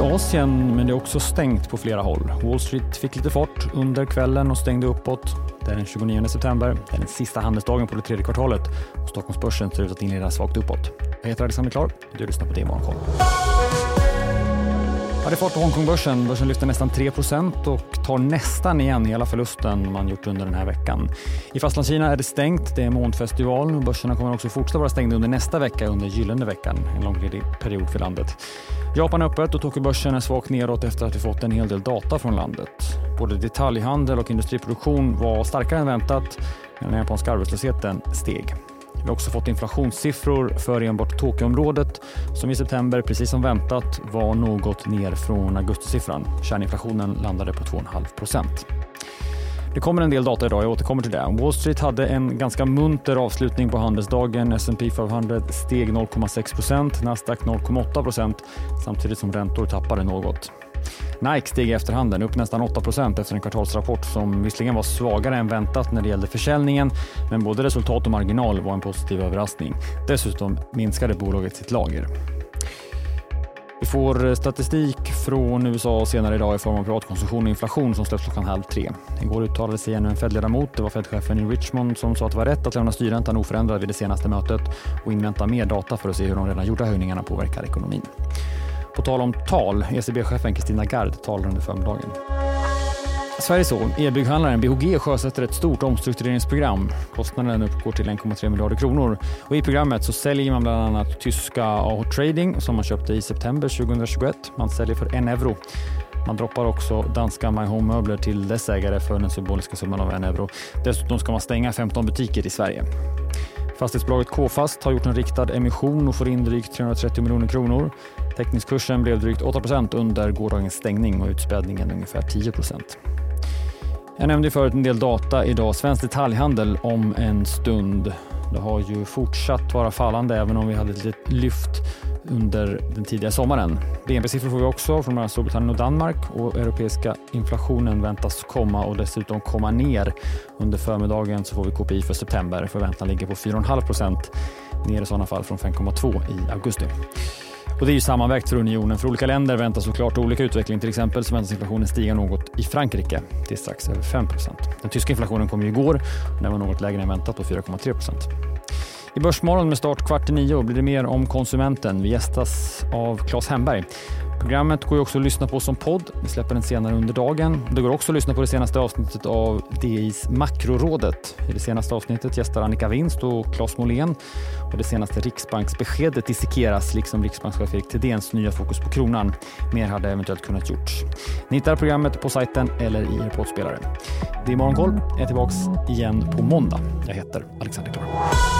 i Asien men det är också stängt på flera håll. Wall Street fick lite fart under kvällen och stängde uppåt. Det är den 29 september. Det är den sista handelsdagen på det tredje kvartalet och Stockholmsbörsen ser ut att inleda svagt uppåt. Jag heter Alexander Klar och du lyssnar på det Morgonkoll. Ja, det är fart på Hongkongbörsen. Börsen lyfter nästan 3% och tar nästan igen hela förlusten man gjort under den här veckan. I Fastlandskina är det stängt. Det är månfestival börserna kommer också fortsätta vara stängda under nästa vecka under gyllene veckan, en långledig period för landet. Japan är öppet och Tokyobörsen är svagt neråt efter att vi fått en hel del data från landet. Både detaljhandel och industriproduktion var starkare än väntat men den japanska arbetslösheten steg. Vi har också fått inflationssiffror för enbart Tokyoområdet som i september, precis som väntat, var något ner från augustisiffran. Kärninflationen landade på 2,5 procent. Det kommer en del data idag, jag återkommer till det. Wall Street hade en ganska munter avslutning på handelsdagen. S&P 500 steg 0,6 procent, Nasdaq 0,8 procent samtidigt som räntor tappade något. Nike steg i efterhanden upp nästan 8% efter en kvartalsrapport som visserligen var svagare än väntat när det gällde försäljningen, men både resultat och marginal var en positiv överraskning. Dessutom minskade bolaget sitt lager. Vi får statistik från USA senare idag i form av privatkonsumtion och inflation som släpps klockan halv tre. Igår uttalade sig ännu en Fed-ledamot. Det var Fed-chefen i Richmond som sa att det var rätt att lämna styrräntan oförändrad vid det senaste mötet och invänta mer data för att se hur de redan gjorda höjningarna påverkar ekonomin. På tal om tal, ECB-chefen Kristina Gard talar under förmiddagen. Sveriges så. E-bygghandlaren BHG sjösätter ett stort omstruktureringsprogram. Kostnaden uppgår till 1,3 miljarder kronor. Och I programmet så säljer man bland annat tyska AH Trading som man köpte i september 2021. Man säljer för en euro. Man droppar också danska My Home Möbler till dess ägare för den symboliska summan av en euro. Dessutom ska man stänga 15 butiker i Sverige. Fastighetsbolaget K-Fast har gjort en riktad emission och får in drygt 330 miljoner kronor. Teckningskursen blev drygt 8% under gårdagens stängning och utspädningen ungefär 10% Jag nämnde förut en del data idag. Svensk detaljhandel om en stund. Det har ju fortsatt vara fallande även om vi hade ett litet lyft under den tidiga sommaren. BNP-siffror får vi också från Storbritannien och Danmark och europeiska inflationen väntas komma och dessutom komma ner. Under förmiddagen så får vi KPI för september. Förväntan ligger på 4,5 procent, ner i sådana fall från 5,2 i augusti. Och det är ju sammanvägt för unionen. För olika länder väntas såklart olika utveckling. Till exempel så väntas inflationen stiga något i Frankrike till strax över 5 Den tyska inflationen kom ju igår och den var något lägre än väntat på 4,3% i Börsmorgon med start kvart i nio blir det mer om konsumenten. Vi gästas av Claes Hemberg. Programmet går också att lyssna på som podd. Vi släpper den senare under dagen. Det går också att lyssna på det senaste avsnittet av DIs Makrorådet. I det senaste avsnittet gästar Annika Winst och Claes Molén. Och det senaste Riksbanksbeskedet dissekeras liksom riksbankschef Erik Thedéens nya fokus på kronan. Mer hade eventuellt kunnat gjorts. Ni hittar programmet på sajten eller i er poddspelare. Det är Morgonkoll. Jag är tillbaka igen på måndag. Jag heter Alexander Klar.